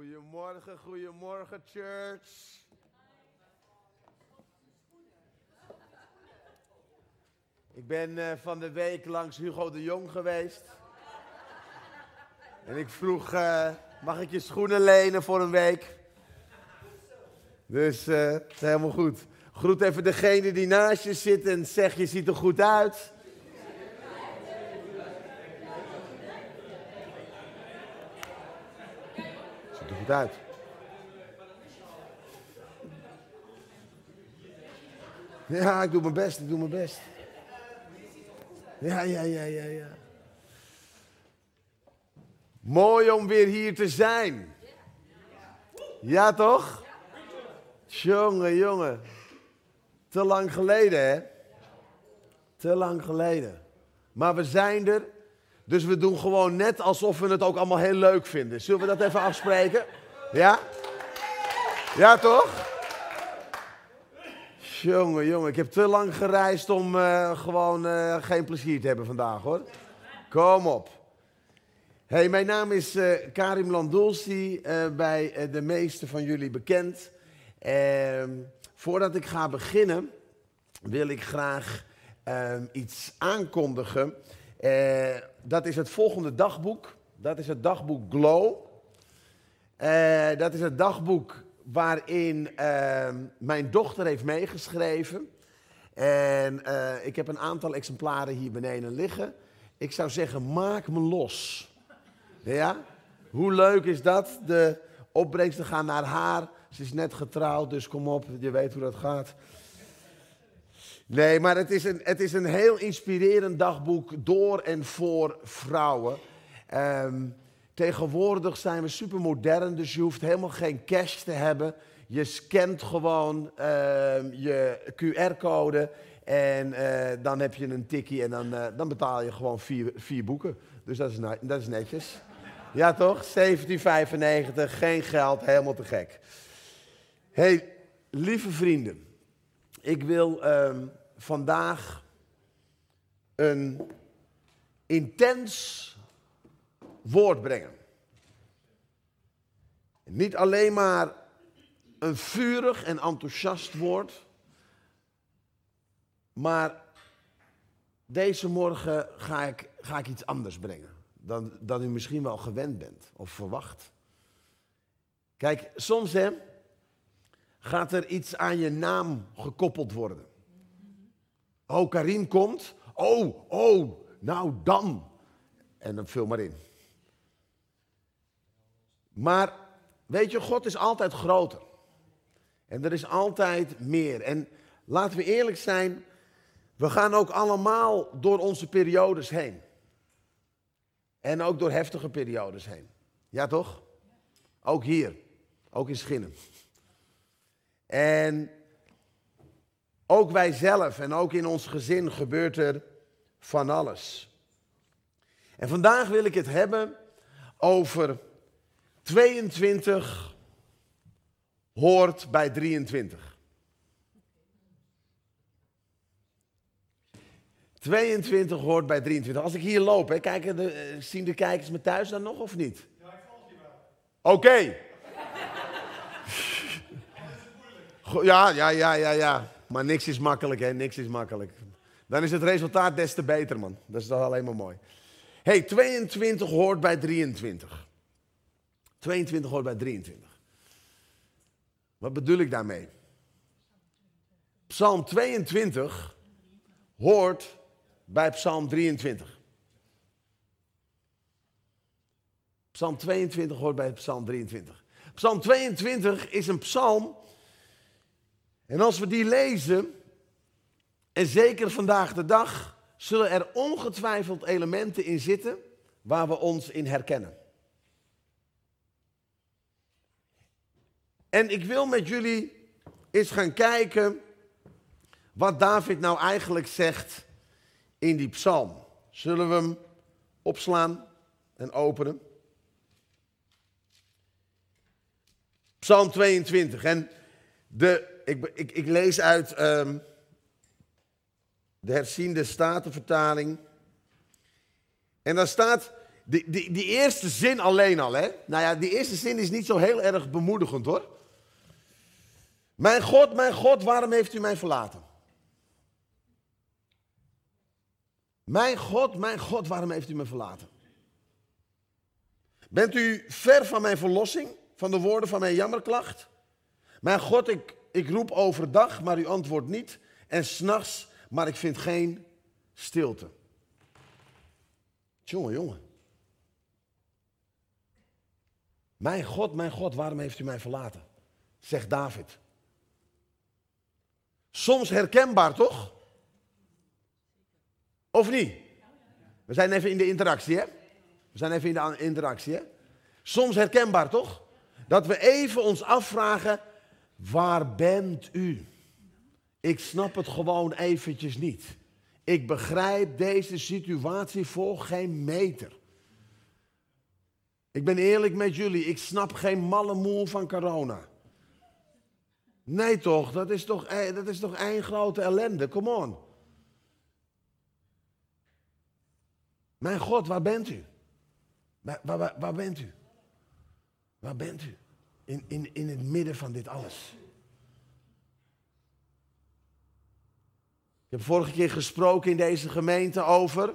Goedemorgen, goedemorgen, church. Ik ben eh, van de week langs Hugo de Jong geweest. En ik vroeg, eh, mag ik je schoenen lenen voor een week? Dus eh, helemaal goed. Groet even degene die naast je zit en zeg, je ziet er goed uit. Ja, ik doe mijn best, ik doe mijn best. Ja, ja, ja, ja, ja. Mooi om weer hier te zijn. Ja, toch? Jongen, jongen. Te lang geleden, hè? Te lang geleden. Maar we zijn er. Dus we doen gewoon net alsof we het ook allemaal heel leuk vinden. Zullen we dat even afspreken? Ja? Ja, toch? Jongen, jongen. Ik heb te lang gereisd om eh, gewoon eh, geen plezier te hebben vandaag, hoor. Kom op. Hey, mijn naam is eh, Karim Landolsi, eh, bij de meeste van jullie bekend. Ehm, voordat ik ga beginnen, wil ik graag ehm, iets aankondigen. Dat is het volgende dagboek. Dat is het dagboek Glow. Eh, dat is het dagboek waarin ehm, mijn dochter heeft meegeschreven. En eh, ik heb een aantal exemplaren hier beneden liggen. Ik zou zeggen, maak me los. Ja? Hoe leuk is dat? De opbrengsten gaan naar haar. Ze is net getrouwd, dus kom op, je weet hoe dat gaat. Nee, maar het is een, het is een heel inspirerend dagboek door en voor vrouwen. Ehm, tegenwoordig zijn we supermodern, dus je hoeft helemaal geen cash te hebben. Je scant gewoon ehm, je QR-code en eh, dan heb je een tikkie en dan, eh, dan betaal je gewoon vier, vier boeken. Dus dat is, dat is netjes. Ja toch? 17,95, geen geld, helemaal te gek. hey, lieve vrienden. Ik wil ehm, vandaag een intens woord brengen. Niet alleen maar een vurig en enthousiast woord, maar deze morgen ga ik, ga ik iets anders brengen dan, dan u misschien wel gewend bent of verwacht. Kijk, soms hè, gaat er iets aan je naam gekoppeld worden. Oh, Karim komt. Oh, oh, nou dan. En dan vul maar in. Maar weet je, God is altijd groter. En er is altijd meer. En laten we eerlijk zijn, we gaan ook allemaal door onze periodes heen. En ook door heftige periodes heen. Ja, toch? Ook hier. Ook in Schinnen. En ook wij zelf en ook in ons gezin gebeurt er van alles. En vandaag wil ik het hebben over 22 hoort bij 23. 22 hoort bij 23. Als ik hier loop, hè, kijken de, eh, zien de kijkers me thuis dan nog of niet? Ja, ik volg je wel. Oké. Go- Ja, ja, ja, ja, ja. Maar niks is makkelijk, hè? Niks is makkelijk. Dan is het resultaat des te beter, man. Dat is toch alleen maar mooi. hey, 22 hoort bij 23. 22 hoort bij 23. Wat bedoel ik daarmee? Psalm 22 hoort bij Psalm 23. Psalm 22 hoort bij Psalm 23. Psalm 22 is een psalm. En als we die lezen, en zeker vandaag de dag, zullen er ongetwijfeld elementen in zitten waar we ons in herkennen. En ik wil met jullie eens gaan kijken wat David nou eigenlijk zegt in die psalm. Zullen we hem opslaan en openen? Psalm 22. En de, ik, ik, ik lees uit ehm, de herziende statenvertaling. En daar staat, Die, die, die eerste zin alleen al, hè? Nou ja, die eerste zin is niet zo heel erg bemoedigend hoor. Mijn God, mijn God, waarom heeft u mij verlaten? Mijn God, mijn God, waarom heeft u me verlaten? Bent u ver van mijn verlossing, van de woorden van mijn jammerklacht? Mijn God, ik, ik roep overdag, maar u antwoordt niet. En s'nachts, maar ik vind geen stilte. Jongen, jongen. Mijn God, mijn God, waarom heeft u mij verlaten? Zegt David. Soms herkenbaar, toch? Of niet? We zijn even in de interactie, hè? We zijn even in de interactie, hè? Soms herkenbaar, toch? Dat we even ons afvragen, waar bent u? Ik snap het gewoon eventjes niet. Ik begrijp deze situatie voor geen meter. Ik ben eerlijk met jullie, ik snap geen malle moe van corona. Nee toch, dat is toch, eh, dat is toch één grote ellende, come on. Mijn God, waar bent u? Waar, waar, waar bent u? Waar bent u? In, in, in het midden van dit alles. Ik heb vorige keer gesproken in deze gemeente over.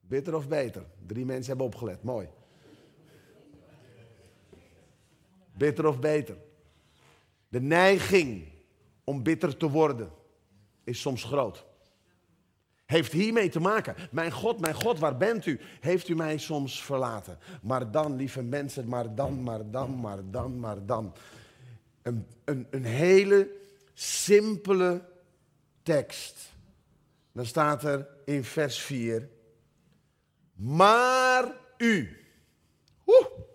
Bitter of beter? Drie mensen hebben opgelet, mooi. Bitter of beter? De neiging om bitter te worden is soms groot. Heeft hiermee te maken. Mijn God, mijn God, waar bent u? Heeft u mij soms verlaten? Maar dan, lieve mensen, maar dan, maar dan, maar dan, maar dan. Een, een, een hele simpele tekst. Dan staat er in vers 4. Maar u. Woe.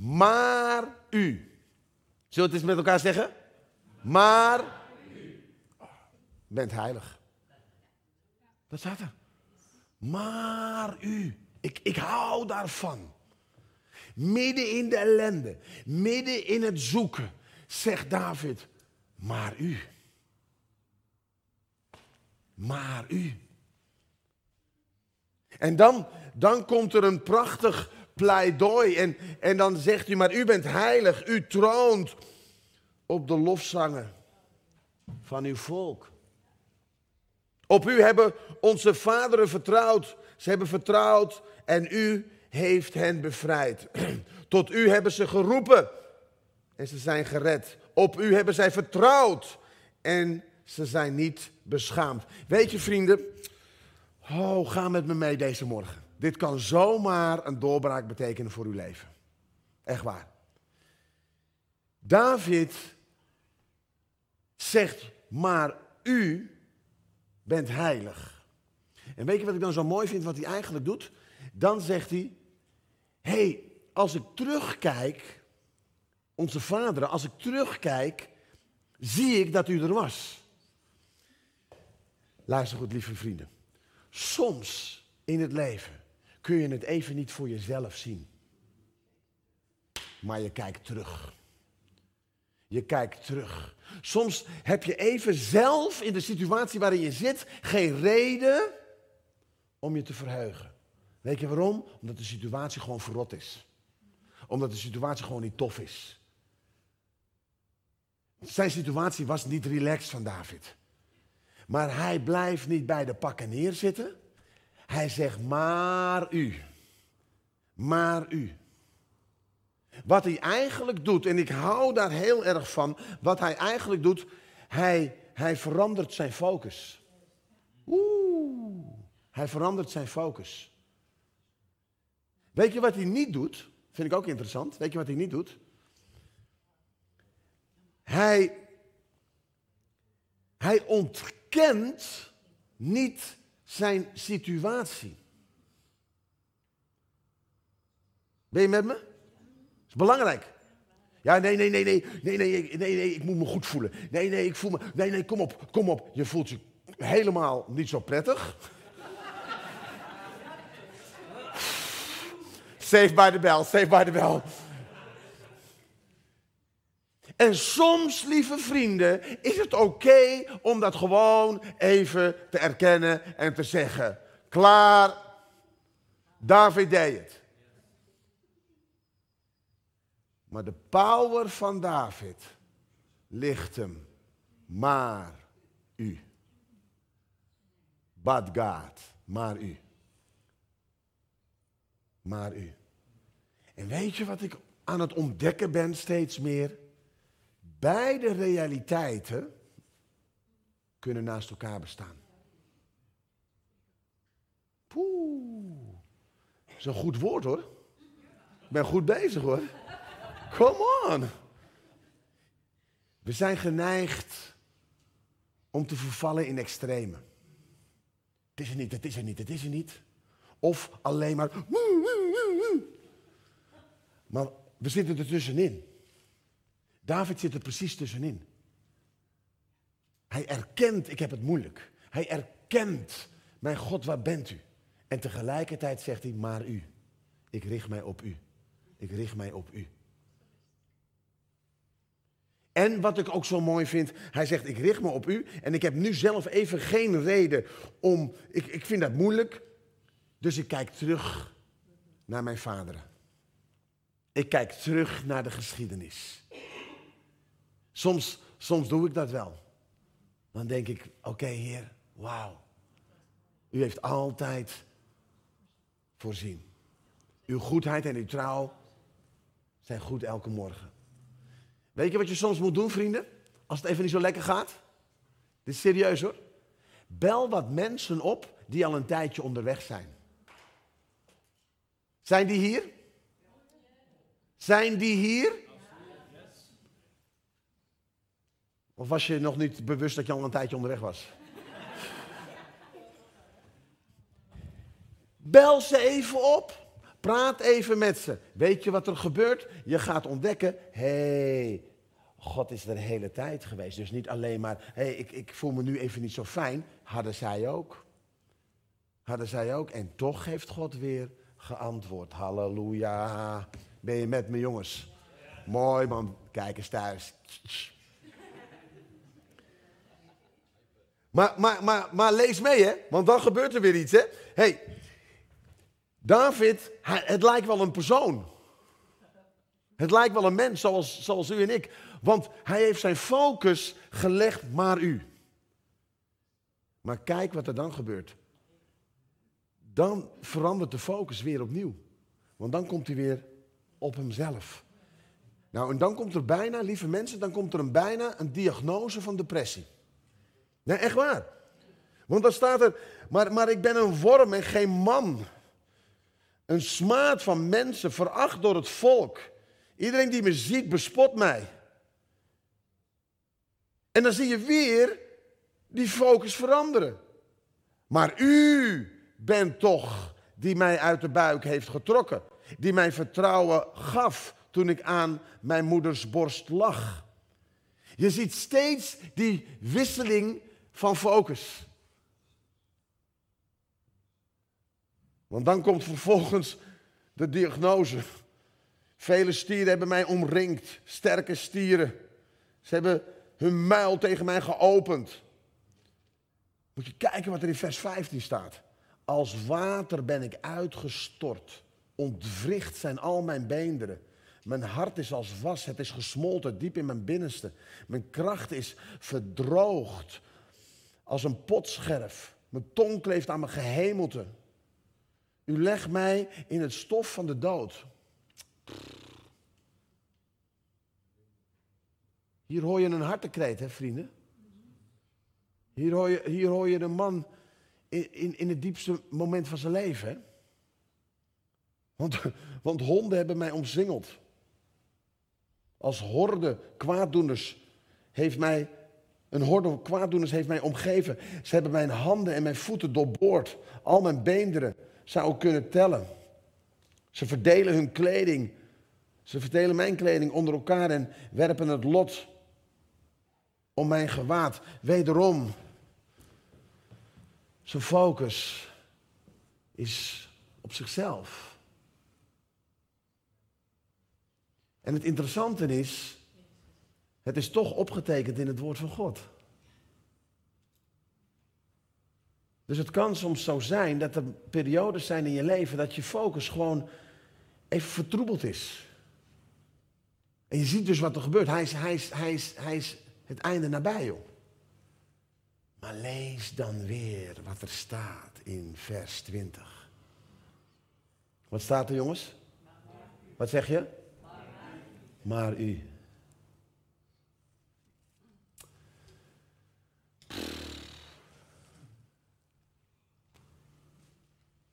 Maar u. Zullen we het eens met elkaar zeggen? Maar u bent heilig. Dat staat er. Maar u. Ik, ik hou daarvan. Midden in de ellende, midden in het zoeken, zegt David, maar u. Maar u. En dan, dan komt er een prachtig pleidooi en, en dan zegt u, maar u bent heilig, u troont op de lofzangen van uw volk. Op u hebben onze vaderen vertrouwd. Ze hebben vertrouwd en u heeft hen bevrijd. Tot u hebben ze geroepen en ze zijn gered. Op u hebben zij vertrouwd en ze zijn niet beschaamd. Weet je vrienden, oh, ga met me mee deze morgen. Dit kan zomaar een doorbraak betekenen voor uw leven. Echt waar. David zegt, maar u bent heilig. En weet je wat ik dan zo mooi vind, wat hij eigenlijk doet? Dan zegt hij, hé, hey, als ik terugkijk, onze vaderen, als ik terugkijk, zie ik dat u er was. Luister goed, lieve vrienden. Soms in het leven kun je het even niet voor jezelf zien. Maar je kijkt terug. Je kijkt terug. Soms heb je even zelf in de situatie waarin je zit geen reden om je te verheugen. Weet je waarom? Omdat de situatie gewoon verrot is. Omdat de situatie gewoon niet tof is. Zijn situatie was niet relaxed van David. Maar hij blijft niet bij de pakken neerzitten. Hij zegt, maar u. Maar u. Wat hij eigenlijk doet, en ik hou daar heel erg van, wat hij eigenlijk doet, hij, hij verandert zijn focus. Oeh, hij verandert zijn focus. Weet je wat hij niet doet? Vind ik ook interessant. Weet je wat hij niet doet? Hij, hij ontkent niet zijn situatie. Ben je met me? is belangrijk. Ja, nee, nee, nee, nee, nee, nee, nee, nee, ik moet me goed voelen. Nee, nee, ik voel me, nee, nee, kom op, kom op. Je voelt je helemaal niet zo prettig. Save by the bell, save by the bell. En soms, lieve vrienden, is het oké om dat gewoon even te erkennen en te zeggen. Klaar, David deed het. Maar de power van David ligt hem maar u. But God, maar u. Maar u. En weet je wat ik aan het ontdekken ben steeds meer? Beide realiteiten kunnen naast elkaar bestaan. Poeh. Dat is een goed woord hoor. Ik ben goed bezig hoor. Come on. We zijn geneigd om te vervallen in extreme. Het is er niet, het is er niet, het is er niet. Of alleen maar. Maar we zitten er tussenin. David zit er precies tussenin. Hij erkent, ik heb het moeilijk. Hij erkent, mijn God, waar bent u? En tegelijkertijd zegt hij, maar u. Ik richt mij op u. Ik richt mij op u. En wat ik ook zo mooi vind, hij zegt, ik richt me op u. En ik heb nu zelf even geen reden om, ik, ik vind dat moeilijk. Dus ik kijk terug naar mijn vaderen. Ik kijk terug naar de geschiedenis. Soms, soms doe ik dat wel. Dan denk ik, oké Heer, wauw. U heeft altijd voorzien. Uw goedheid en uw trouw zijn goed elke morgen. Weet je wat je soms moet doen, vrienden? Als het even niet zo lekker gaat? Dit is serieus hoor. Bel wat mensen op die al een tijdje onderweg zijn. Zijn die hier? Zijn die hier? Of was je nog niet bewust dat je al een tijdje onderweg was? Bel ze even op. Praat even met ze. Weet je wat er gebeurt? Je gaat ontdekken, hé, hey, God is er de hele tijd geweest. Dus niet alleen maar, hé, hey, ik, ik voel me nu even niet zo fijn. Hadden zij ook. Hadden zij ook. En toch heeft God weer geantwoord. Halleluja. Ben je met me, jongens? Mooi, man. Kijk eens thuis. Maar, maar, maar, maar lees mee, hè? Want dan gebeurt er weer iets, hè? hey, David, het lijkt wel een persoon. Het lijkt wel een mens, zoals, zoals u en ik. Want hij heeft zijn focus gelegd maar u. Maar kijk wat er dan gebeurt. Dan verandert de focus weer opnieuw. Want dan komt hij weer op hemzelf. Nou, en dan komt er bijna, lieve mensen, dan komt er een bijna een diagnose van depressie. Echt waar. Want dan staat er, maar, maar ik ben een worm en geen man. Een smaad van mensen, veracht door het volk. Iedereen die me ziet, bespot mij. En dan zie je weer die focus veranderen. Maar u bent toch die mij uit de buik heeft getrokken. Die mij vertrouwen gaf toen ik aan mijn moeders borst lag. Je ziet steeds die wisseling van focus. Want dan komt vervolgens de diagnose. Vele stieren hebben mij omringd, sterke stieren. Ze hebben hun muil tegen mij geopend. Moet je kijken wat er in vers 15 staat. Als water ben ik uitgestort. Ontwricht zijn al mijn beenderen. Mijn hart is als was, het is gesmolten diep in mijn binnenste. Mijn kracht is verdroogd als een potscherf. Mijn tong kleeft aan mijn gehemelte. U legt mij in het stof van de dood. Hier hoor je een hartekreet, hè vrienden? Hier hoor je, hier hoor je een man in, in, in het diepste moment van zijn leven. Hè? Want, want honden hebben mij omsingeld. Als horde kwaaddoeners heeft mij, een horde kwaaddoeners heeft mij omgeven. Ze hebben mijn handen en mijn voeten doorboord. Al mijn beenderen zou ik kunnen tellen. Ze verdelen hun kleding. Ze verdelen mijn kleding onder elkaar en werpen het lot om mijn gewaad. Wederom, zijn focus is op zichzelf. En het interessante is Het is toch opgetekend in het woord van God. Dus het kan soms zo zijn dat er periodes zijn in je leven dat je focus gewoon even vertroebeld is. En je ziet dus wat er gebeurt. Hij is, hij hij het einde nabij, joh. Maar lees dan weer wat er staat in vers 20. Wat staat er, jongens? Wat zeg je? Maar u.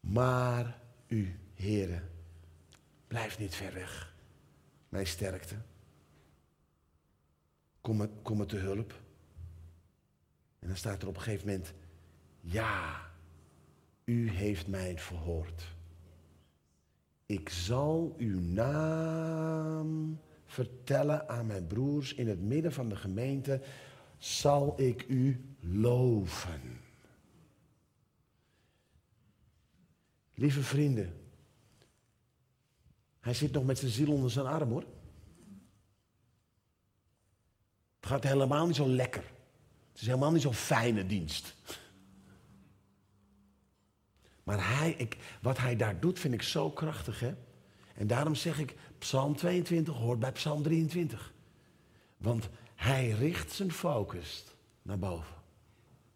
Maar u, heren, blijf niet ver weg. Mijn sterkte. Kom me, kom me te hulp. En dan staat er op een gegeven moment, ja, u heeft mij verhoord. Ik zal uw naam vertellen aan mijn broers in het midden van de gemeente, zal ik u loven. Lieve vrienden, hij zit nog met zijn ziel onder zijn arm hoor. Het gaat helemaal niet zo lekker. Het is helemaal niet zo'n fijne dienst. Maar hij, ik, wat hij daar doet vind ik zo krachtig hè. En daarom zeg ik, Psalm 22 hoort bij Psalm 23. Want hij richt zijn focus naar boven.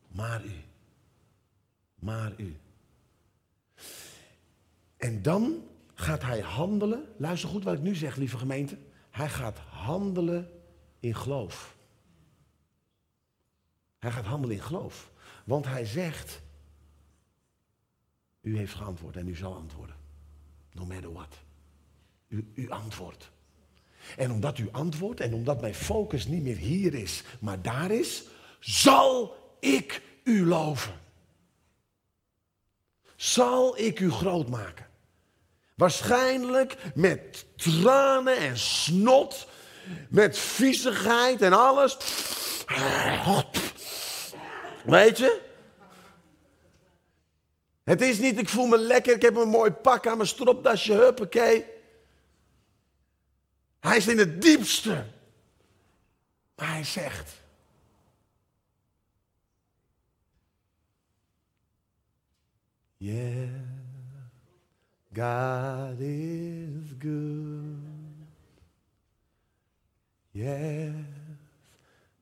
Maar u. Maar u. En dan gaat hij handelen. Luister goed wat ik nu zeg, lieve gemeente. Hij gaat handelen in geloof. Hij gaat handelen in geloof. Want hij zegt, u heeft geantwoord en u zal antwoorden. No matter what. U, u antwoordt. En omdat u antwoordt en omdat mijn focus niet meer hier is, maar daar is, zal ik u loven. Zal ik u groot maken. Waarschijnlijk met tranen en snot, met viezigheid en alles. Weet je? Het is niet, ik voel me lekker, ik heb een mooi pak aan mijn stropdasje, huppakee. Hij is in het diepste. Maar hij zegt. Yeah, God is good. Yes,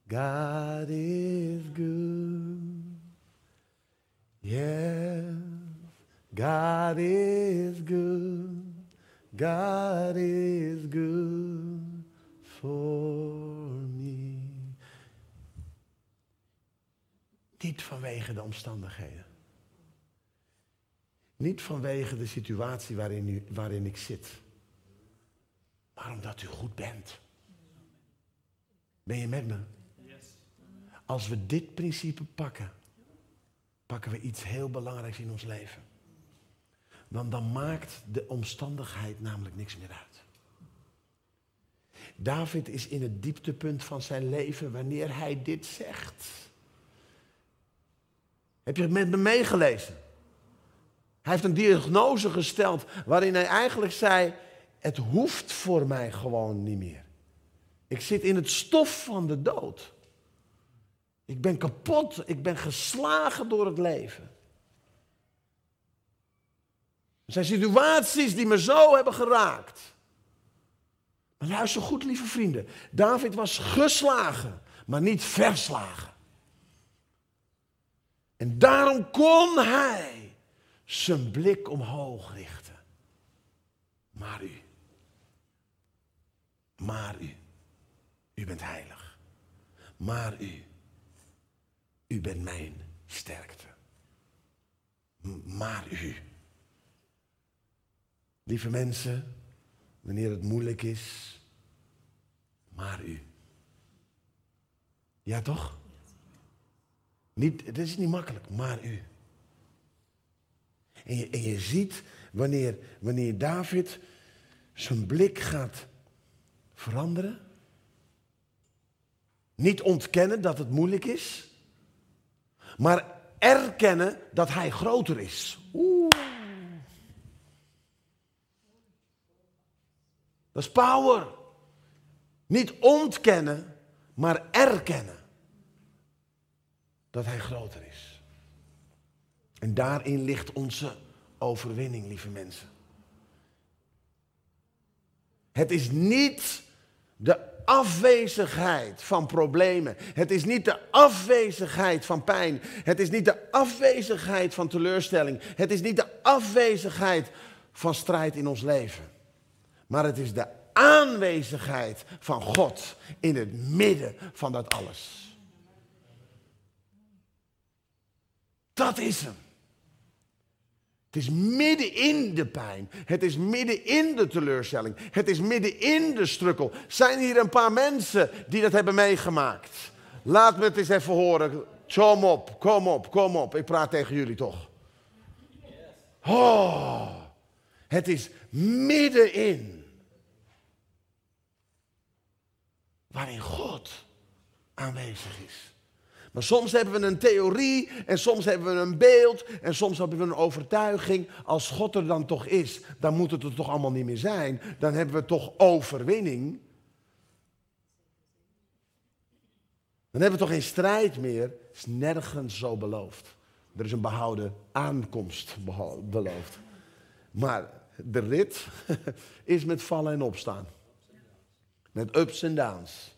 God is good. Yes, God is good. God is good for me. Niet vanwege de omstandigheden. Niet vanwege de situatie waarin, u, waarin ik zit. Maar omdat u goed bent. Ben je met me? Als we dit principe pakken, pakken we iets heel belangrijks in ons leven. Want dan maakt de omstandigheid namelijk niks meer uit. David is in het dieptepunt van zijn leven wanneer hij dit zegt. Heb je het met me meegelezen? Hij heeft een diagnose gesteld waarin hij eigenlijk zei: Het hoeft voor mij gewoon niet meer. Ik zit in het stof van de dood. Ik ben kapot, ik ben geslagen door het leven. Er zijn situaties die me zo hebben geraakt. Maar luister goed, lieve vrienden. David was geslagen, maar niet verslagen. En daarom kon hij zijn blik omhoog richten. Maar u, maar u, u bent heilig. Maar u, u bent mijn sterkte. Maar u. Lieve mensen, wanneer het moeilijk is, maar u. Ja, toch? Niet, het is niet makkelijk, maar u. En je, ziet wanneer, wanneer David zijn blik gaat veranderen. Niet ontkennen dat het moeilijk is, maar erkennen dat hij groter is. Oeh. Dat is power. Niet ontkennen, maar erkennen dat Hij groter is. En daarin ligt onze overwinning, lieve mensen. Het is niet de afwezigheid van problemen. Het is niet de afwezigheid van pijn. Het is niet de afwezigheid van teleurstelling. Het is niet de afwezigheid van strijd in ons leven. Maar het is de aanwezigheid van God in het midden van dat alles. Dat is hem. Het is midden in de pijn. Het is midden in de teleurstelling. Het is midden in de strukkel. Zijn hier een paar mensen die dat hebben meegemaakt? Laat me het eens even horen. Kom op, kom op, kom op. Ik praat tegen jullie toch. Oh, het is middenin. Waarin God aanwezig is. Maar soms hebben we een theorie en soms hebben we een beeld en soms hebben we een overtuiging. Als God er dan toch is, dan moet het er toch allemaal niet meer zijn. Dan hebben we toch overwinning. Dan hebben we toch geen strijd meer. Het is nergens zo beloofd. Er is een behouden aankomst beloofd. Maar de rit is met vallen en opstaan. Met ups en downs.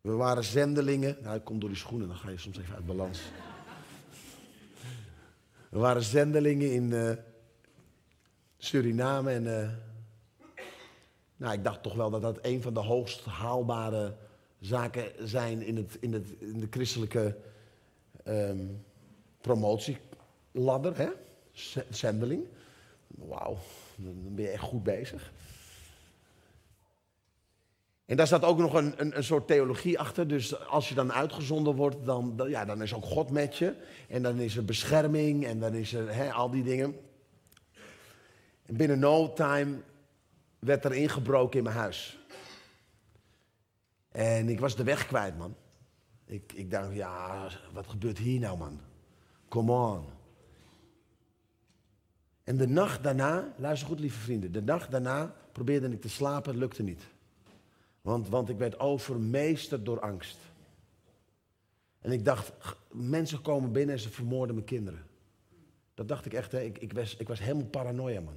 We waren zendelingen. Nou, ik kom door die schoenen, dan ga je soms even uit balans. We waren zendelingen in uh, Suriname. En uh, nou, ik dacht toch wel dat dat een van de hoogst haalbare zaken zijn in, het, in, het, in de christelijke um, promotieladder. Hè? Zendeling. Wauw, dan ben je echt goed bezig. En daar staat ook nog een, een, een, soort theologie achter. Dus als je dan uitgezonden wordt, dan, ja, dan is ook God met je. En dan is er bescherming en dan is er al die dingen. En binnen no time werd er ingebroken in mijn huis. En ik was de weg kwijt, man. Ik, ik dacht, ja, wat gebeurt hier nou, man? Come on. En de nacht daarna, luister goed, lieve vrienden. De nacht daarna probeerde ik te slapen, het lukte niet. Want, want ik werd overmeesterd door angst. En ik dacht, mensen komen binnen en ze vermoorden mijn kinderen. Dat dacht ik echt, hè. Ik, ik, was, ik was helemaal paranoia, man.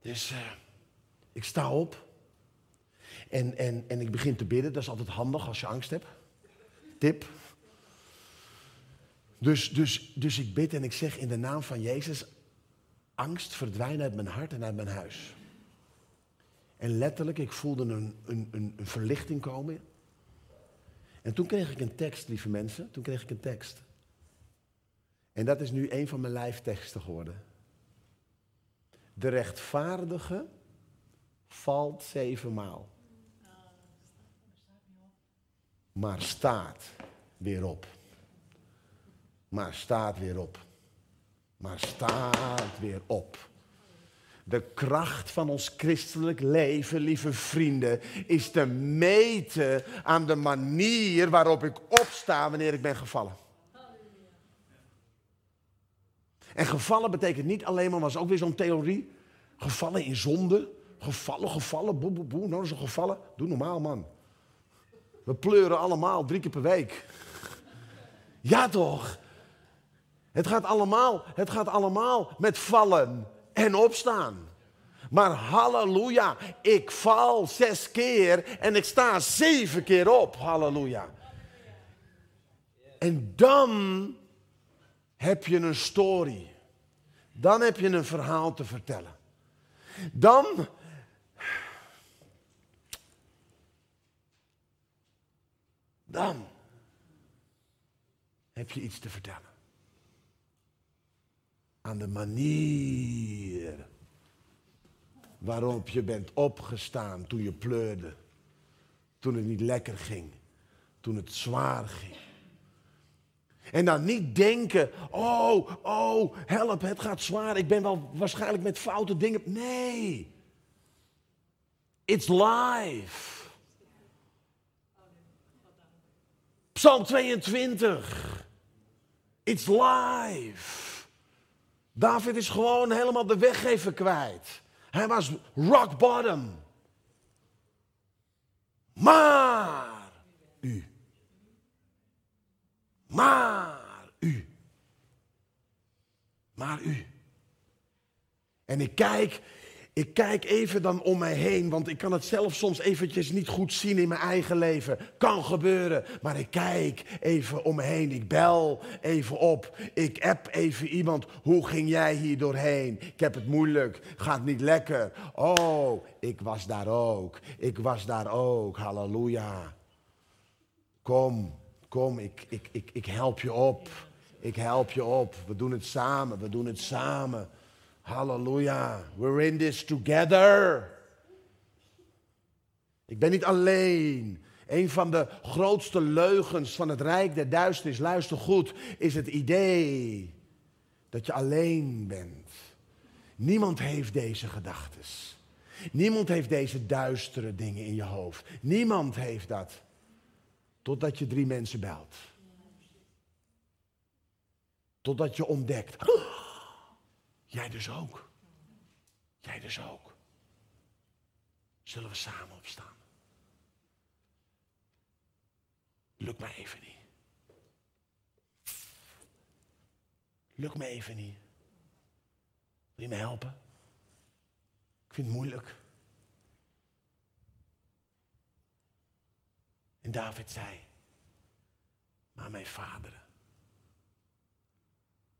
Dus uh, ik sta op en, en, en ik begin te bidden. Dat is altijd handig als je angst hebt. Tip. Dus, dus, dus ik bid en ik zeg in de naam van Jezus, angst verdwijnt uit mijn hart en uit mijn huis. En letterlijk, ik voelde een, een, een, verlichting komen. En toen kreeg ik een tekst, lieve mensen. Toen kreeg ik een tekst. En dat is nu een van mijn lijfteksten geworden. De rechtvaardige valt zevenmaal. Maar staat weer op. Maar staat weer op. Maar staat weer op. De kracht van ons christelijk leven, lieve vrienden, is te meten aan de manier waarop ik opsta wanneer ik ben gevallen. En gevallen betekent niet alleen maar, was ook weer zo'n theorie, gevallen in zonde. Gevallen, gevallen, boe, boe, boe. Nou, zo gevallen. Doe normaal, man. We pleuren allemaal drie keer per week. Ja, toch? Het gaat allemaal, het gaat allemaal met vallen en opstaan. Maar halleluja, ik val zes keer en ik sta zeven keer op. Halleluja. En dan heb je een story. Dan heb je een verhaal te vertellen. Dan. Dan heb je iets te vertellen aan de manier waarop je bent opgestaan toen je pleurde. Toen het niet lekker ging. Toen het zwaar ging. En dan niet denken, oh, oh, help, het gaat zwaar. Ik ben wel waarschijnlijk met foute dingen. Nee. It's life. Psalm 22. It's life. David is gewoon helemaal de weg even kwijt. Hij was rock bottom. Maar u. Maar u. Maar u. En ik kijk, ik kijk even dan om mij heen, want ik kan het zelf soms eventjes niet goed zien in mijn eigen leven. Kan gebeuren, maar ik kijk even om me heen. Ik bel even op. Ik app even iemand. Hoe ging jij hier doorheen? Ik heb het moeilijk. Gaat niet lekker. Oh, ik was daar ook. Ik was daar ook. Halleluja. Kom, kom, ik, ik, ik, ik help je op. Ik help je op. We doen het samen. We doen het samen. Halleluja. We're in this together. Ik ben niet alleen. Een van de grootste leugens van het rijk der duisternis, luister goed, is het idee dat je alleen bent. Niemand heeft deze gedachten. Niemand heeft deze duistere dingen in je hoofd. Niemand heeft dat. Totdat je drie mensen belt. Totdat je ontdekt. Jij dus ook. Jij dus ook. Zullen we samen opstaan? Lukt me even niet. Lukt me even niet. Wil je me helpen? Ik vind het moeilijk. En David zei, maar mijn vader.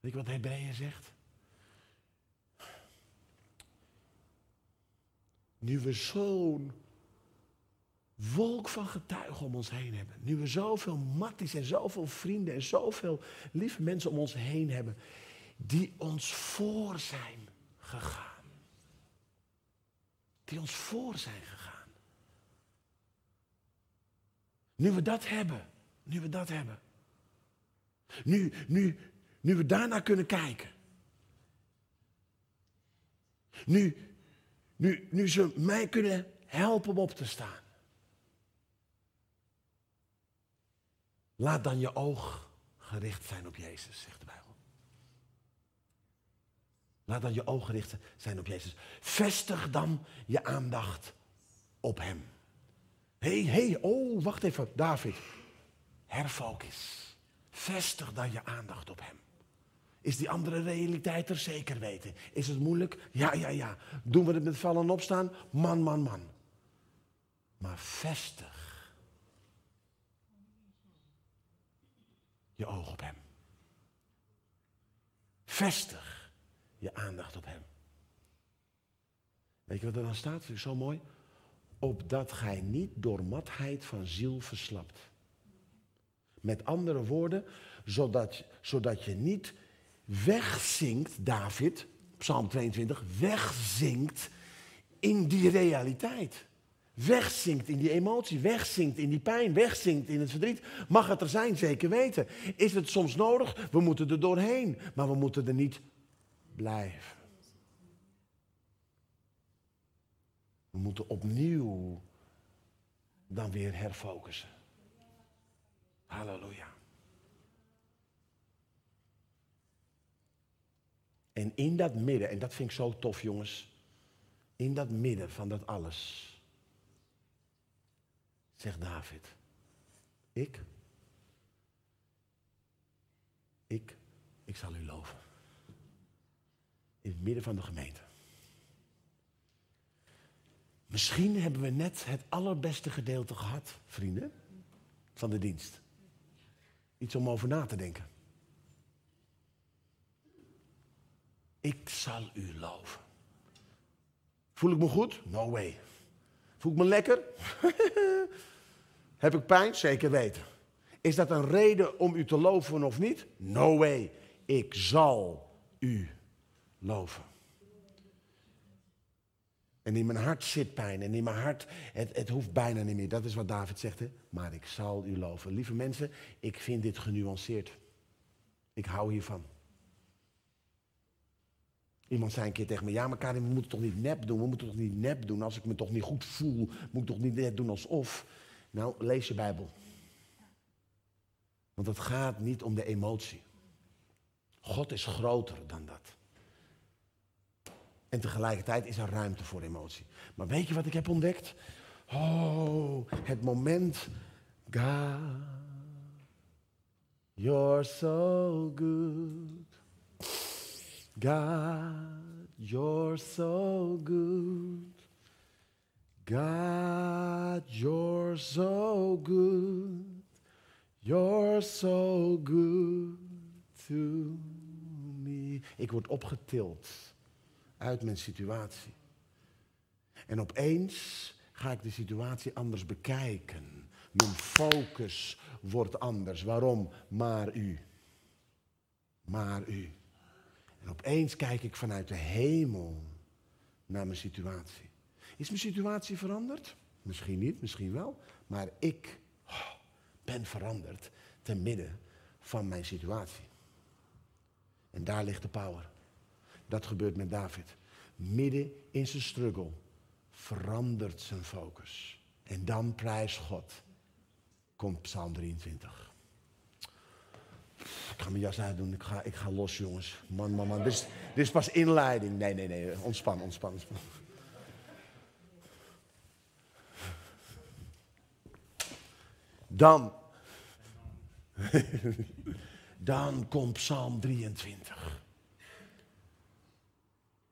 Weet je wat Hebreeën zegt? Nu we zo'n wolk van getuigen om ons heen hebben. Nu we zoveel matties en zoveel vrienden en zoveel lieve mensen om ons heen hebben. Die ons voor zijn gegaan. Die ons voor zijn gegaan. Nu we dat hebben. Nu we dat hebben. Nu, nu, nu we daarnaar kunnen kijken. Nu, nu, nu ze mij kunnen helpen om op te staan. Laat dan je oog gericht zijn op Jezus, zegt de Bijbel. Laat dan je oog gericht zijn op Jezus. Vestig dan je aandacht op Hem. Hé, hey, hé, hey, oh, wacht even, David. Herfocus. Vestig dan je aandacht op Hem. Is die andere realiteit er zeker weten? Is het moeilijk? Ja, ja, ja. Doen we het met vallen en opstaan? Man, man, man. Maar vestig je oog op Hem. Vestig je aandacht op Hem. Weet je wat er dan staat? Vind ik zo mooi. Opdat gij niet door matheid van ziel verslapt. Met andere woorden, zodat, zodat je niet wegzinkt, David, Psalm 22, wegzinkt in die realiteit. Wegzinkt in die emotie, wegzinkt in die pijn, wegzinkt in het verdriet. Mag het er zijn, zeker weten. Is het soms nodig? We moeten er doorheen, maar we moeten er niet blijven. We moeten opnieuw dan weer herfocussen. Halleluja. En in dat midden, en dat vind ik zo tof jongens, in dat midden van dat alles, zegt David, ik, ik, ik zal u loven. In het midden van de gemeente. Misschien hebben we net het allerbeste gedeelte gehad, vrienden, van de dienst. Iets om over na te denken. Ik zal u loven. Voel ik me goed? No way. Voel ik me lekker? Heb ik pijn? Zeker weten. Is dat een reden om u te loven of niet? No way. Ik zal u loven. En in mijn hart zit pijn. En in mijn hart, het, het hoeft bijna niet meer. Dat is wat David zegt. Maar ik zal u loven. Lieve mensen, ik vind dit genuanceerd. Ik hou hiervan. Iemand zei een keer tegen me, ja maar Karin, we moeten toch niet nep doen? We moeten toch niet nep doen? Als ik me toch niet goed voel, moet ik toch niet net doen alsof? Nou, lees je Bijbel. Want het gaat niet om de emotie. God is groter dan dat. En tegelijkertijd is er ruimte voor emotie. Maar weet je wat ik heb ontdekt? Oh, het moment. God, you're so good. God, you're so good. God, you're so good. You're so good to me. Ik word opgetild uit mijn situatie. En opeens ga ik de situatie anders bekijken. Mijn focus wordt anders. Waarom? Maar u. Maar u. En opeens kijk ik vanuit de hemel naar mijn situatie. Is mijn situatie veranderd? Misschien niet, misschien wel. Maar ik oh, ben veranderd te midden van mijn situatie. En daar ligt de power. Dat gebeurt met David. Midden in zijn struggle verandert zijn focus. En dan prijs God. Komt Psalm 23. Ik ga mijn jas uitdoen. Ik ga, ik ga los, jongens. Man, man, man. Dit is, dit is pas inleiding. Nee, nee, nee. Ontspan, ontspan, ontspan. Dan. Dan komt Psalm 23.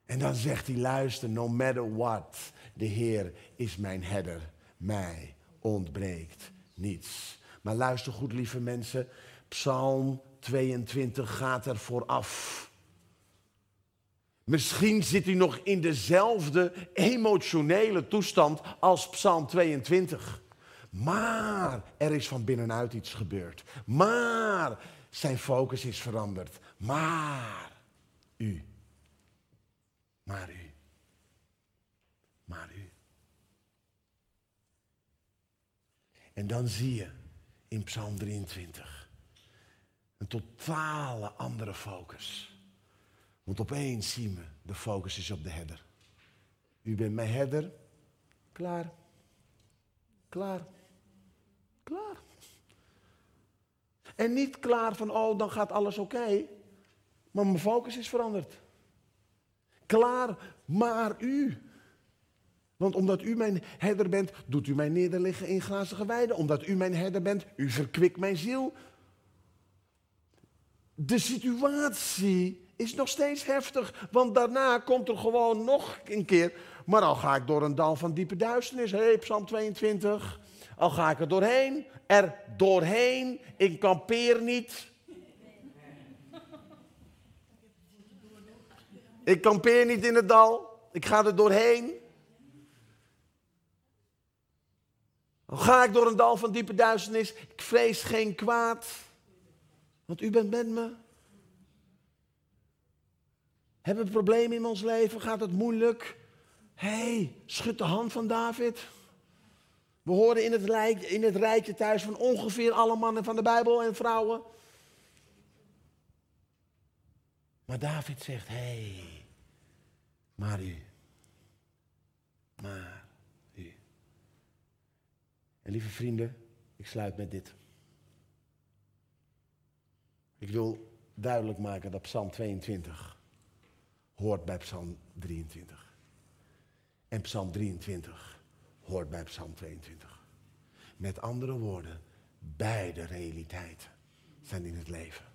En dan zegt hij, luister, no matter what, de Heer is mijn herder, mij ontbreekt niets. Maar luister goed, lieve mensen, Psalm 22 gaat er vooraf. Misschien zit u nog in dezelfde emotionele toestand als Psalm 22. Maar er is van binnenuit iets gebeurd. Maar zijn focus is veranderd. Maar u. Maar u. Maar u. En dan zie je in Psalm 23 een totale andere focus. Want opeens zien we, de focus is op de herder. U bent mijn herder. Klaar. Klaar. Klaar. En niet klaar van, oh, dan gaat alles oké. Maar mijn focus is veranderd. Klaar, maar u. Want omdat u mijn herder bent, doet u mij nederliggen in grazige weiden. Omdat u mijn herder bent, u verkwikt mijn ziel. De situatie is nog steeds heftig, want daarna komt er gewoon nog een keer. Maar al ga ik door een dal van diepe duisternis, hey, Psalm 22. Al ga ik er doorheen, er doorheen, ik kampeer niet. Ik kampeer niet in het dal, ik ga er doorheen. Al ga ik door een dal van diepe duisternis, ik vrees geen kwaad, want u bent met me. Hebben we problemen in ons leven? Gaat het moeilijk? Hé, hey, schud de hand van David. We horen in het, in het rijtje thuis van ongeveer alle mannen van de Bijbel en vrouwen. Maar David zegt, hé, hey, maar u. Maar u. En lieve vrienden, ik sluit met dit. Ik wil duidelijk maken dat Psalm 22 hoort bij Psalm 23. En Psalm 23 hoort bij Psalm 22. Met andere woorden, beide realiteiten zijn in het leven.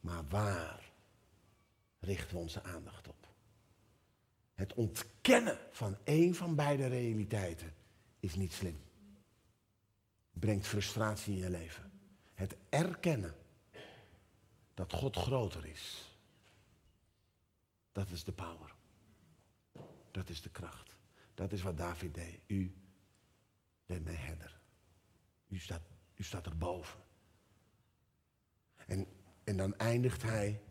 Maar waar richten we onze aandacht op? Het ontkennen van één van beide realiteiten is niet slim. Brengt frustratie in je leven. Het erkennen dat God groter is dat is de power. Dat is de kracht. Dat is wat David deed. U bent mijn herder. U staat, u staat erboven. En, en dan eindigt hij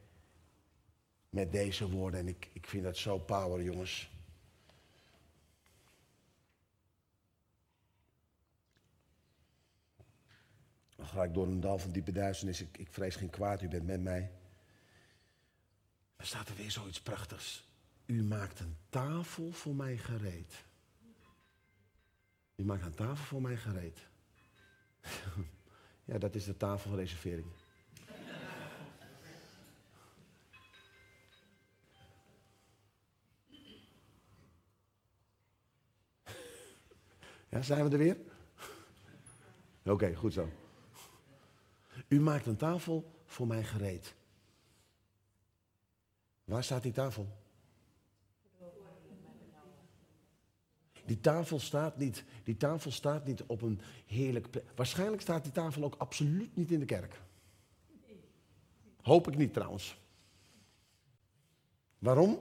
met deze woorden. En ik, ik vind dat zo power, jongens. ga ik door een dal van diepe duisternis. Ik, ik vrees geen kwaad, u bent met mij. Er staat er weer zoiets prachtigs. U maakt een tafel voor mij gereed. U maakt een tafel voor mij gereed. ja, dat is de tafelreservering. Ja, zijn we er weer? Oké, goed zo. U maakt een tafel voor mij gereed. Waar staat die tafel? Die tafel staat niet, die tafel staat niet op een heerlijk plek. Waarschijnlijk staat die tafel ook absoluut niet in de kerk. Hoop ik niet trouwens. Waarom?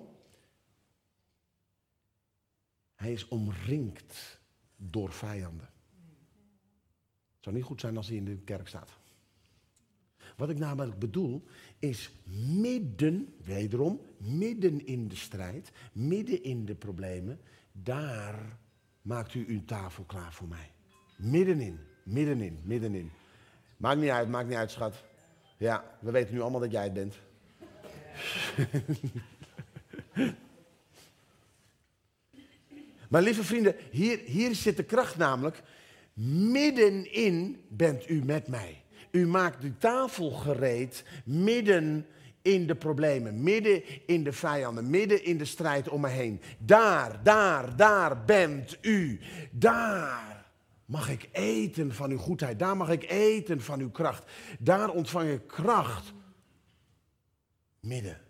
Hij is omringd door vijanden. Het zou niet goed zijn als hij in de kerk staat. Wat ik namelijk bedoel is midden, wederom, midden in de strijd, midden in de problemen, daar maakt u uw tafel klaar voor mij. Middenin, middenin, middenin. Maakt niet uit, maakt niet uit, schat. Ja, we weten nu allemaal dat jij het bent. maar lieve vrienden, hier, hier zit de kracht namelijk. Middenin bent u met mij. U maakt de tafel gereed midden in de problemen, midden in de vijanden, midden in de strijd om me heen. Daar, daar, daar bent u. Daar mag ik eten van uw goedheid. Daar mag ik eten van uw kracht. Daar ontvang ik kracht. Midden.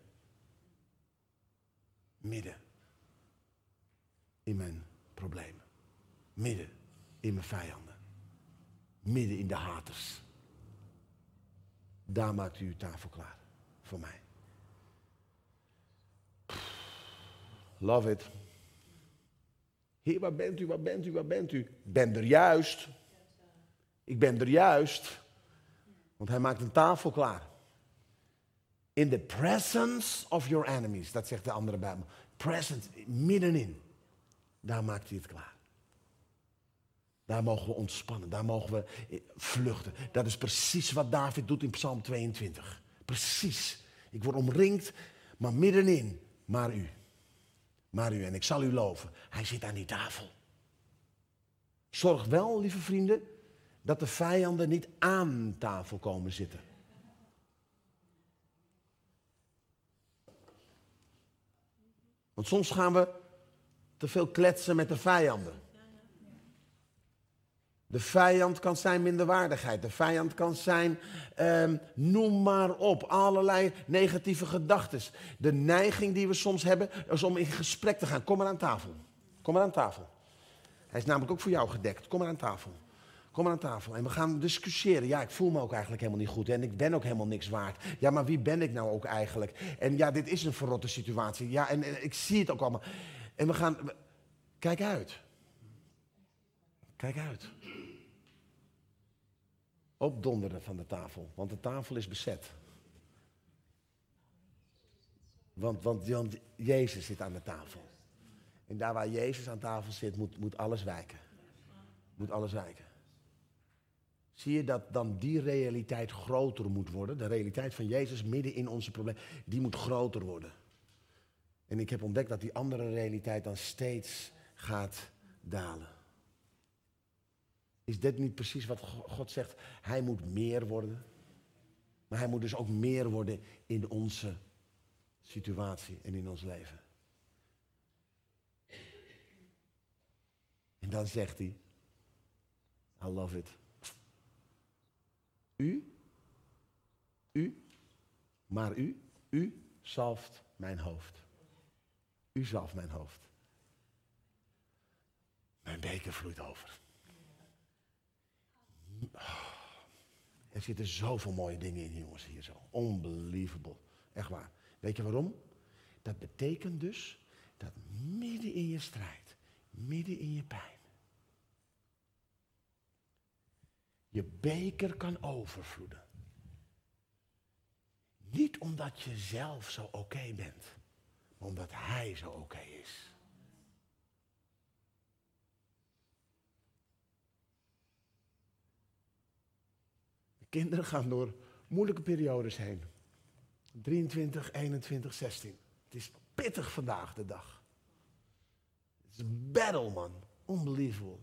Midden. In mijn problemen. Midden in mijn vijanden. Midden in de haters. Daar maakt u uw tafel klaar voor mij. Love it. Heer, waar bent u, waar bent u, waar bent u? Ik ben er juist. Ik ben er juist. Want hij maakt een tafel klaar. In the presence of your enemies. Dat zegt de andere bij me. Presence, middenin. Daar maakt hij het klaar. Daar mogen we ontspannen, daar mogen we eh, vluchten. Dat is precies wat David doet in Psalm 22. Precies. Ik word omringd, maar middenin, maar u. Maar u, en ik zal u loven. Hij zit aan die tafel. Zorg wel, lieve vrienden, dat de vijanden niet aan tafel komen zitten. Want soms gaan we te veel kletsen met de vijanden. De vijand kan zijn minderwaardigheid. De vijand kan zijn, um, noem maar op, allerlei negatieve gedachten. De neiging die we soms hebben is om in gesprek te gaan. Kom maar aan tafel. Kom maar aan tafel. Hij is namelijk ook voor jou gedekt. Kom maar aan tafel. Kom maar aan tafel. En we gaan discussiëren. Ja, ik voel me ook eigenlijk helemaal niet goed. En ik ben ook helemaal niks waard. Ja, maar wie ben ik nou ook eigenlijk? En ja, dit is een verrotte situatie. Ja, en ik zie het ook allemaal. En we gaan. Kijk uit. Kijk uit opdonderen van de tafel, want de tafel is bezet. Want, want, want Jezus zit aan de tafel. En daar waar Jezus aan tafel zit, moet, moet alles wijken. Moet alles wijken. Zie je dat dan die realiteit groter moet worden? De realiteit van Jezus midden in onze problemen, die moet groter worden. En ik heb ontdekt dat die andere realiteit dan steeds gaat dalen. Is dit niet precies wat God zegt? Hij moet meer worden. Maar hij moet dus ook meer worden in onze situatie en in ons leven. En dan zegt hij, I love it. U, u, maar u, u zalft mijn hoofd. U zalft mijn hoofd. Mijn beker vloeit over. Er zitten zoveel mooie dingen in, jongens, hier zo. Unbelievable. Echt waar. Weet je waarom? Dat betekent dus dat midden in je strijd, midden in je pijn, je beker kan overvloeden. Niet omdat je zelf zo oké bent, maar omdat Hij zo oké is. Kinderen gaan door moeilijke periodes heen. 23, 21, 16. Het is pittig vandaag de dag. Het is een battle, man. Unbelievable.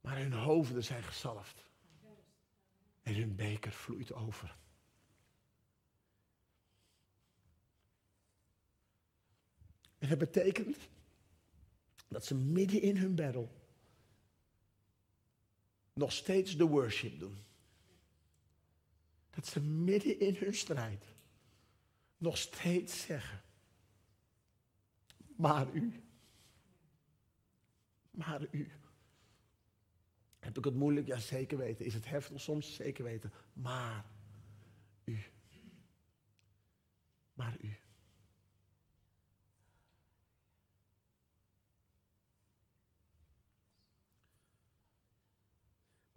Maar hun hoofden zijn gezalfd. En hun beker vloeit over. En dat betekent dat ze midden in hun battle nog steeds de worship doen. Dat ze midden in hun strijd nog steeds zeggen, maar u, maar u. Heb ik het moeilijk? Ja, zeker weten. Is het heftig soms? Zeker weten. Maar u. Maar u.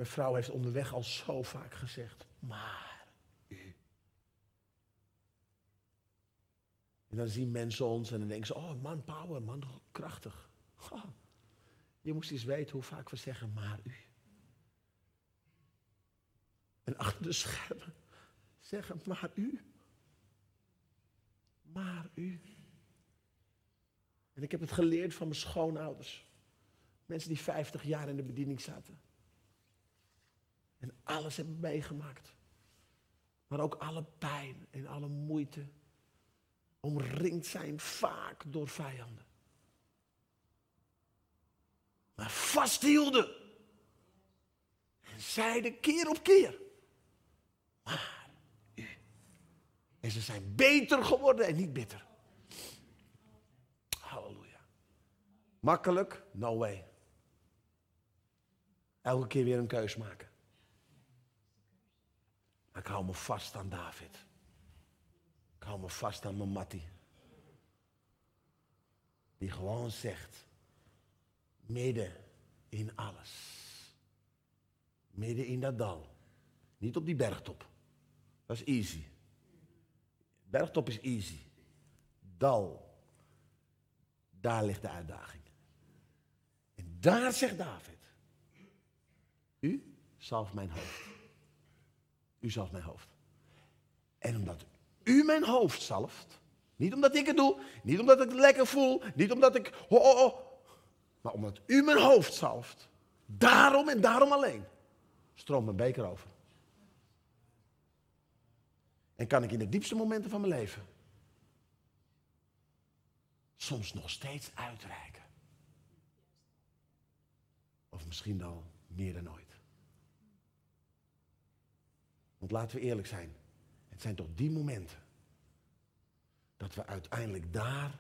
Mijn vrouw heeft onderweg al zo vaak gezegd, maar u. En dan zien mensen ons en dan denken ze, oh man, power, man, krachtig. Je moest eens weten hoe vaak we zeggen, maar u. En achter de schermen zeggen, maar u. Maar u. En ik heb het geleerd van mijn schoonouders. Mensen die 50 jaar in de bediening zaten. En alles hebben meegemaakt. Maar ook alle pijn en alle moeite. Omringd zijn vaak door vijanden. Maar vasthielden. En zeiden keer op keer. Maar u. En ze zijn beter geworden en niet bitter. Halleluja. Makkelijk? No way. Elke keer weer een keus maken. Ik hou me vast aan David. Ik hou me vast aan mijn Mattie. Die gewoon zegt, midden in alles. Midden in dat dal. Niet op die bergtop. Dat is easy. Bergtop is easy. Dal. Daar ligt de uitdaging. En daar zegt David. U zalft mijn hoofd. U zalft mijn hoofd. En omdat u mijn hoofd zalft, niet omdat ik het doe, niet omdat ik het lekker voel, niet omdat ik, oh, oh, maar omdat u mijn hoofd zalft, daarom en daarom alleen, stroomt mijn beker over. En kan ik in de diepste momenten van mijn leven soms nog steeds uitreiken. Of misschien al meer dan ooit. Want laten we eerlijk zijn. Het zijn toch die momenten dat we uiteindelijk daar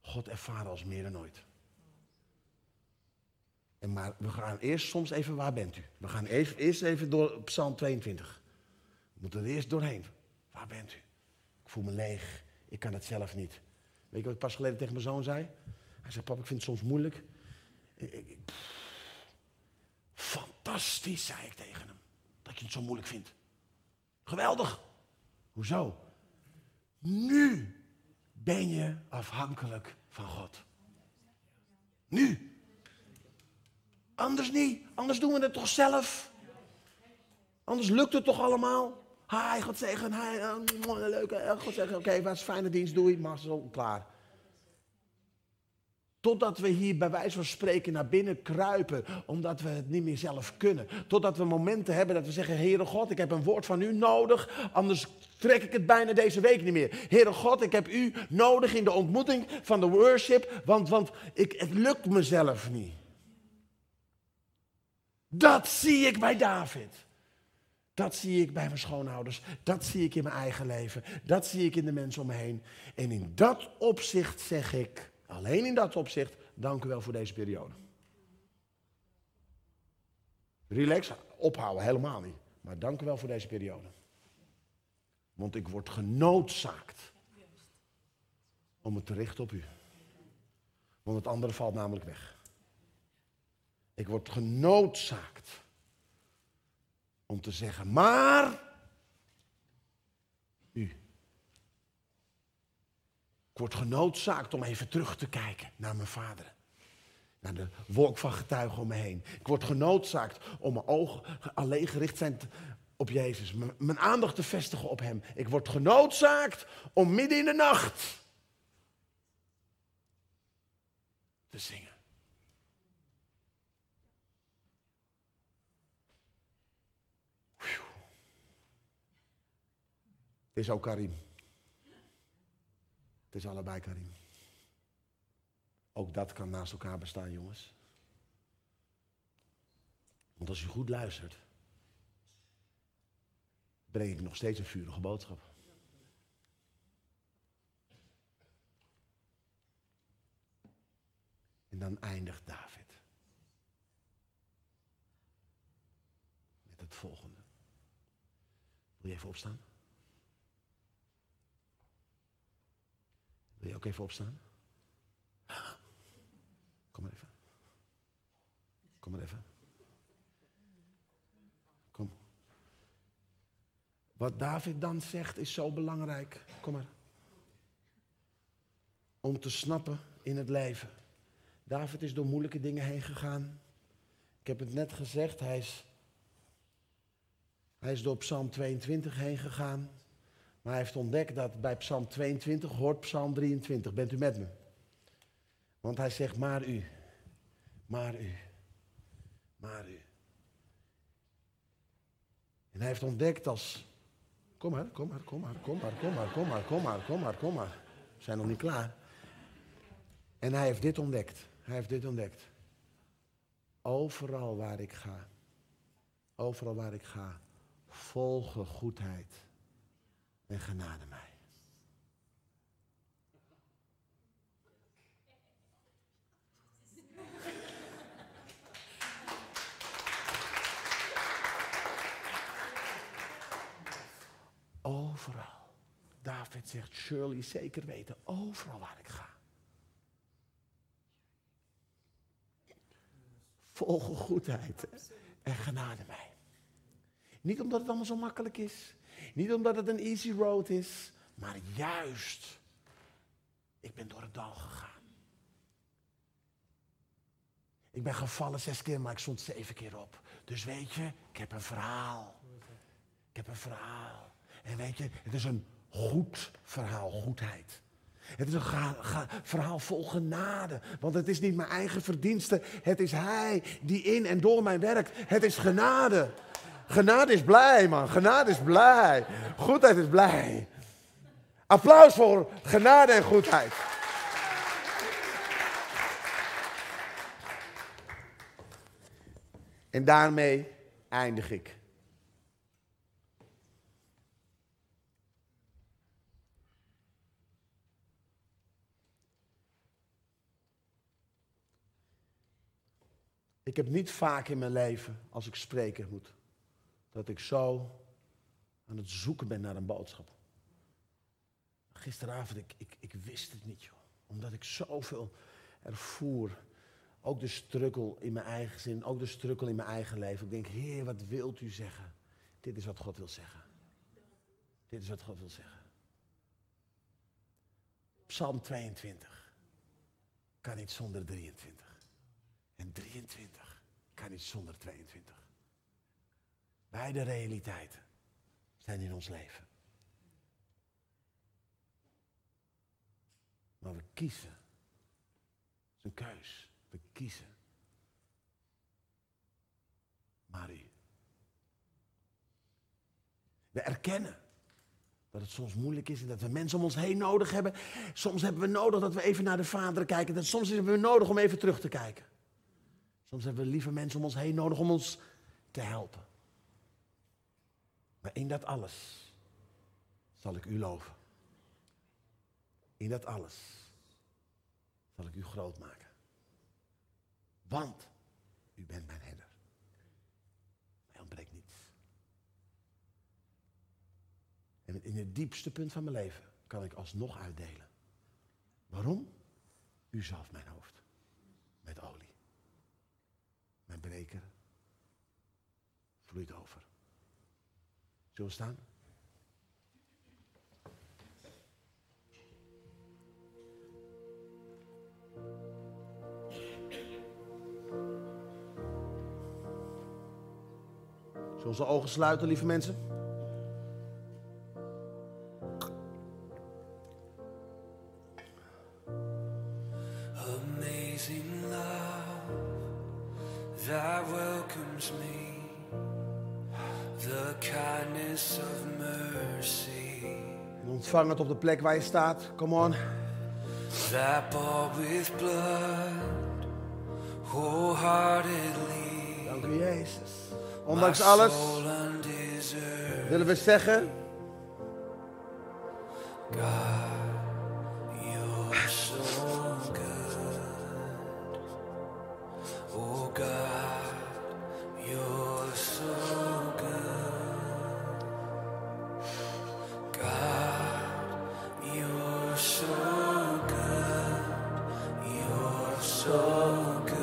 God ervaren als meer dan ooit. En maar we gaan eerst soms even, waar bent u? We gaan eerst, eerst even door Psalm 22. We moeten er eerst doorheen. Waar bent u? Ik voel me leeg. Ik kan het zelf niet. Weet je wat ik pas geleden tegen mijn zoon zei? Hij zei, pap, ik vind het soms moeilijk. Ik, fantastisch, zei ik tegen hem. Dat je het zo moeilijk vindt. Geweldig. Hoezo? Nu ben je afhankelijk van God. Nu. Anders niet. Anders doen we het toch zelf. Anders lukt het toch allemaal. Hi, God zeggen. Hi, uh, leuke. God zeggen. Oké, okay, wat is fijne dienst. Doei. Zo klaar. Totdat we hier bij wijze van spreken naar binnen kruipen, omdat we het niet meer zelf kunnen. Totdat we momenten hebben dat we zeggen, Heere God, ik heb een woord van u nodig, anders trek ik het bijna deze week niet meer. Heere God, ik heb u nodig in de ontmoeting van de worship, want, want ik, het lukt mezelf niet. Dat zie ik bij David. Dat zie ik bij mijn schoonouders. Dat zie ik in mijn eigen leven. Dat zie ik in de mensen om me heen. En in dat opzicht zeg ik, alleen in dat opzicht, dank u wel voor deze periode. Relax, ophouden, helemaal niet. Maar dank u wel voor deze periode. Want ik word genoodzaakt om het te richten op u. Want het andere valt namelijk weg. Ik word genoodzaakt om te zeggen, maar u. Ik word genoodzaakt om even terug te kijken naar mijn vader. Naar de wolk van getuigen om me heen. Ik word genoodzaakt om mijn ogen alleen gericht zijn op Jezus. Mijn aandacht te vestigen op Hem. Ik word genoodzaakt om midden in de nacht te zingen. Het is ook Karim. Het is allebei Karim. Ook dat kan naast elkaar bestaan, jongens. Want als u goed luistert, breng ik nog steeds een vurige boodschap. En dan eindigt David. Met het volgende. Wil je even opstaan? Wil je ook even opstaan? Kom maar even. Kom maar even. Kom. Wat David dan zegt is zo belangrijk. Kom maar. Om te snappen in het leven. David is door moeilijke dingen heen gegaan. Ik heb het net gezegd, hij is, hij is door Psalm 22 heen gegaan. Maar hij heeft ontdekt dat bij Psalm 22 hoort Psalm 23. Bent u met me? Want hij zegt, maar u, maar u, maar u. En hij heeft ontdekt als, kom maar, kom maar, kom maar, kom maar, kom maar, kom maar, kom maar, kom maar, kom maar. We zijn nog niet klaar. En hij heeft dit ontdekt. Hij heeft dit ontdekt. Overal waar ik ga, overal waar ik ga, volgen goedheid en genade mij. Overal. David zegt, Shirley, zeker weten, overal waar ik ga. Volgen goedheid en genade mij. Niet omdat het allemaal zo makkelijk is. Niet omdat het een easy road is. Maar juist, ik ben door het dal gegaan. Ik ben gevallen zes keer, maar ik stond zeven keer op. Dus weet je, ik heb een verhaal. Ik heb een verhaal. En weet je, het is een goed verhaal, goedheid. Het is een verhaal vol genade. Want het is niet mijn eigen verdienste. Het is Hij die in en door mij werkt. Het is genade. Genade is blij, man. Genade is blij. Goedheid is blij. Applaus voor genade en goedheid. En daarmee eindig ik. Ik heb niet vaak in mijn leven, als ik spreken moet, dat ik zo aan het zoeken ben naar een boodschap. Gisteravond, ik, ik, ik wist het niet, joh. Omdat ik zoveel ervoer. Ook de strukkel in mijn eigen zin, ook de strukkel in mijn eigen leven. Ik denk, Heer, wat wilt u zeggen? Dit is wat God wil zeggen. Dit is wat God wil zeggen. Psalm 22 kan niet zonder 23. En 23 kan niet zonder 22. Beide realiteiten zijn in ons leven. Maar we kiezen. Het is een keus. We kiezen. U. We erkennen dat het soms moeilijk is en dat we mensen om ons heen nodig hebben. Soms hebben we nodig dat we even naar de Vader kijken. Dat soms hebben we nodig om even terug te kijken. Soms hebben we lieve mensen om ons heen nodig om ons te helpen. Maar in dat alles zal ik u loven. In dat alles zal ik u groot maken. Want u bent mijn herder. Mij ontbreekt niets. En in het diepste punt van mijn leven kan ik alsnog uitdelen. Waarom? U zalft mijn hoofd met olie. Mijn bereker vloeit over. Zullen we staan? Zullen onze ogen sluiten, lieve mensen? ontvangen op de plek waar je staat. Come on. Dank u, Jezus. Ondanks alles willen we zeggen. God. talk.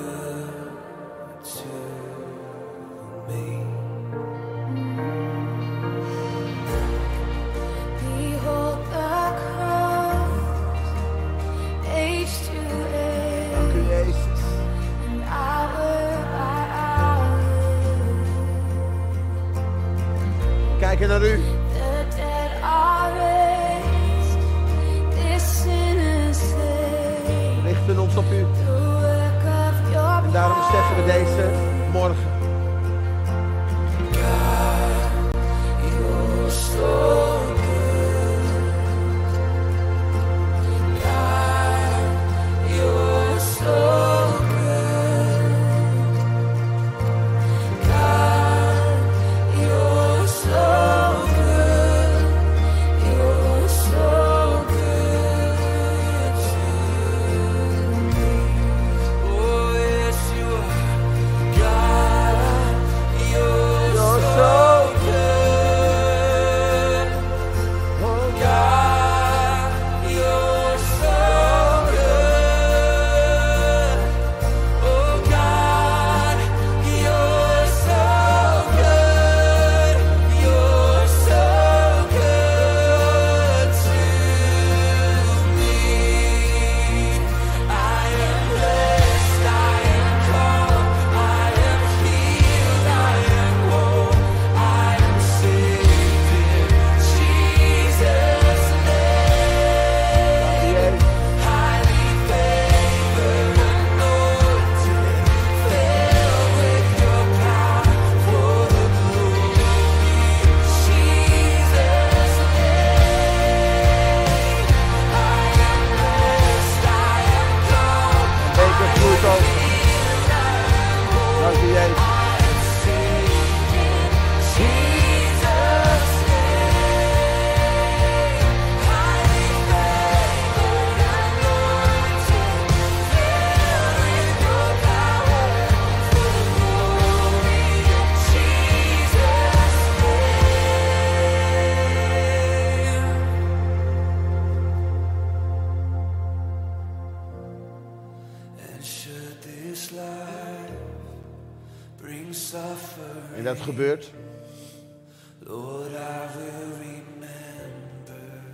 het gebeurt.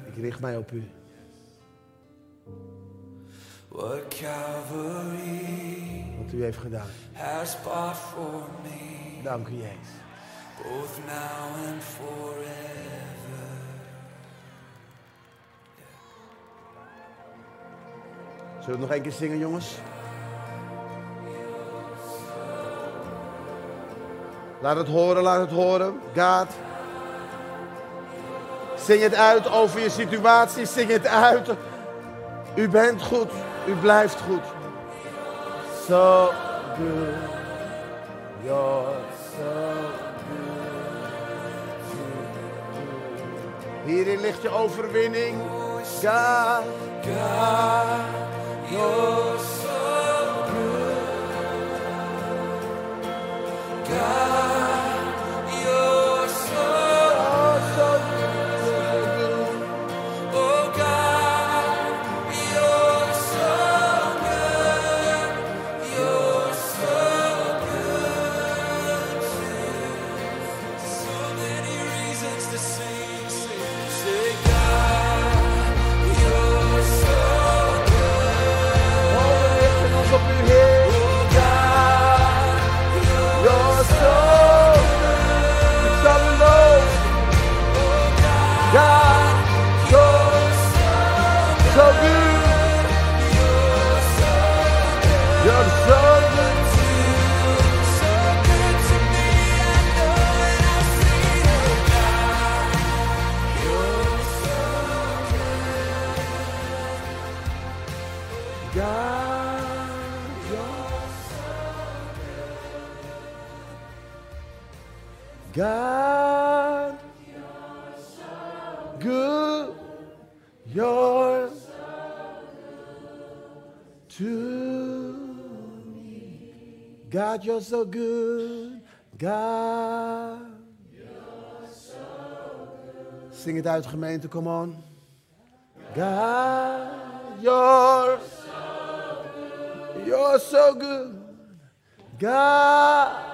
Ik richt mij op u. Wat u heeft gedaan. Dank u, Jezus. Both now and forever. Zullen we het nog een keer zingen, jongens? Laat het horen, laat het horen. God. Zing het uit over je situatie. Zing het uit. U bent goed. U blijft goed. So good. You're so good. Hierin ligt je overwinning. God. God. God. God, you're so good. God, Zing het uit, gemeente, come on. God, you're You're so good. God.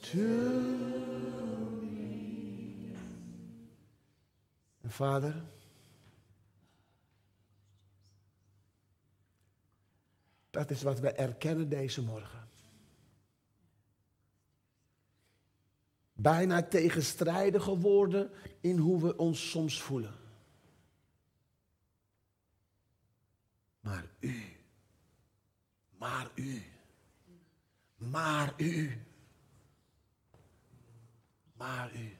To me. En vader, dat is wat we erkennen deze morgen. bijna tegenstrijdige woorden in hoe we ons soms voelen. Maar u, maar u, maar u, maar u,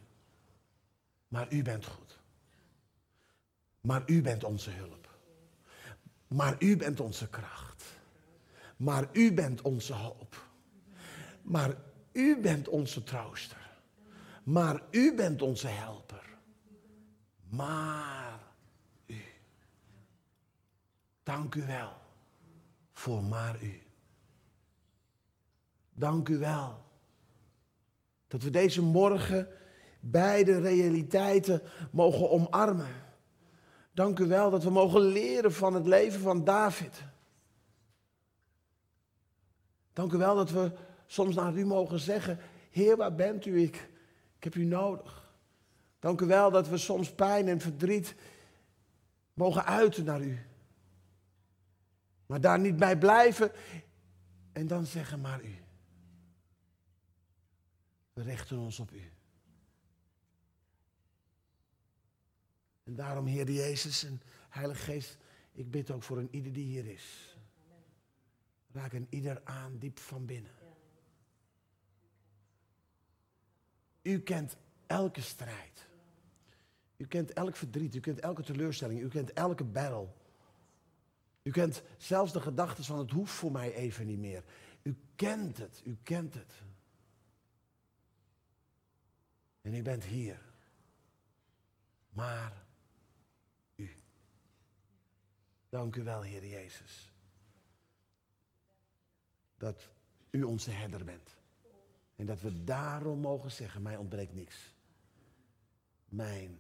maar u bent goed. Maar u bent onze hulp. Maar u bent onze kracht. Maar u bent onze hoop. Maar u bent onze trooster. Maar u bent onze helper. Maar u. Dank u wel voor maar u. Dank u wel dat we deze morgen beide realiteiten mogen omarmen. Dank u wel dat we mogen leren van het leven van David. Dank u wel dat we soms naar u mogen zeggen, Heer, waar bent u? Ik, ik heb u nodig. Dank u wel dat we soms pijn en verdriet mogen uiten naar u. Maar daar niet bij blijven en dan zeggen maar u. We richten ons op u. En daarom, Heer Jezus en Heilige Geest, ik bid ook voor een ieder die hier is. Raak een ieder aan diep van binnen. U kent elke strijd. U kent elk verdriet. U kent elke teleurstelling. U kent elke battle. U kent zelfs de gedachten van het hoeft voor mij even niet meer. U kent het. U kent het. En u bent hier. Maar u. Dank u wel, Heer Jezus. Dat u onze herder bent. En dat we daarom mogen zeggen, mij ontbreekt niks. Mijn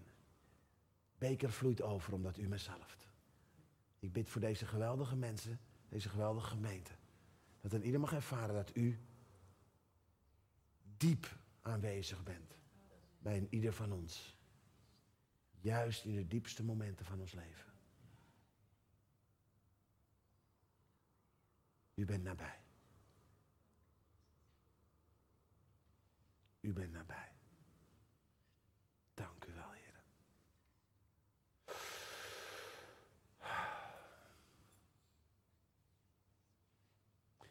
beker vloeit over omdat u me zalft. Ik bid voor deze geweldige mensen, deze geweldige gemeente. Dat een ieder mag ervaren dat u diep aanwezig bent bij een ieder van ons. Juist in de diepste momenten van ons leven. U bent nabij. U bent nabij. Dank u wel, Heer.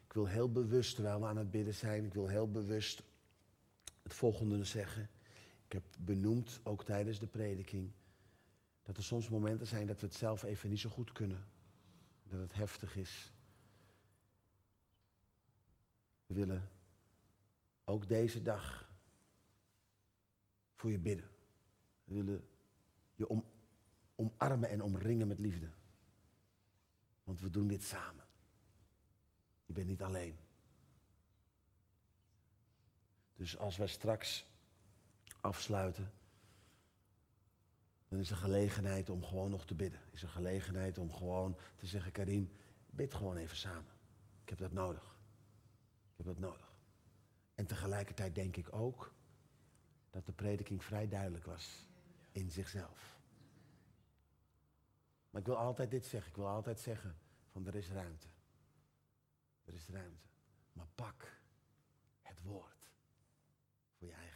Ik wil heel bewust, terwijl we aan het bidden zijn, ik wil heel bewust het volgende zeggen. Ik heb benoemd, ook tijdens de prediking, dat er soms momenten zijn dat we het zelf even niet zo goed kunnen. Dat het heftig is. We willen ook deze dag voor je bidden. We willen je om, omarmen en omringen met liefde. Want we doen dit samen. Je bent niet alleen. Dus als wij straks afsluiten, dan is er gelegenheid om gewoon nog te bidden. Is er gelegenheid om gewoon te zeggen, Karin, bid gewoon even samen. Ik heb dat nodig. Ik heb dat nodig. En tegelijkertijd denk ik ook dat de prediking vrij duidelijk was in zichzelf. Maar ik wil altijd dit zeggen. Ik wil altijd zeggen van er is ruimte. Er is ruimte. Maar pak het woord voor je eigen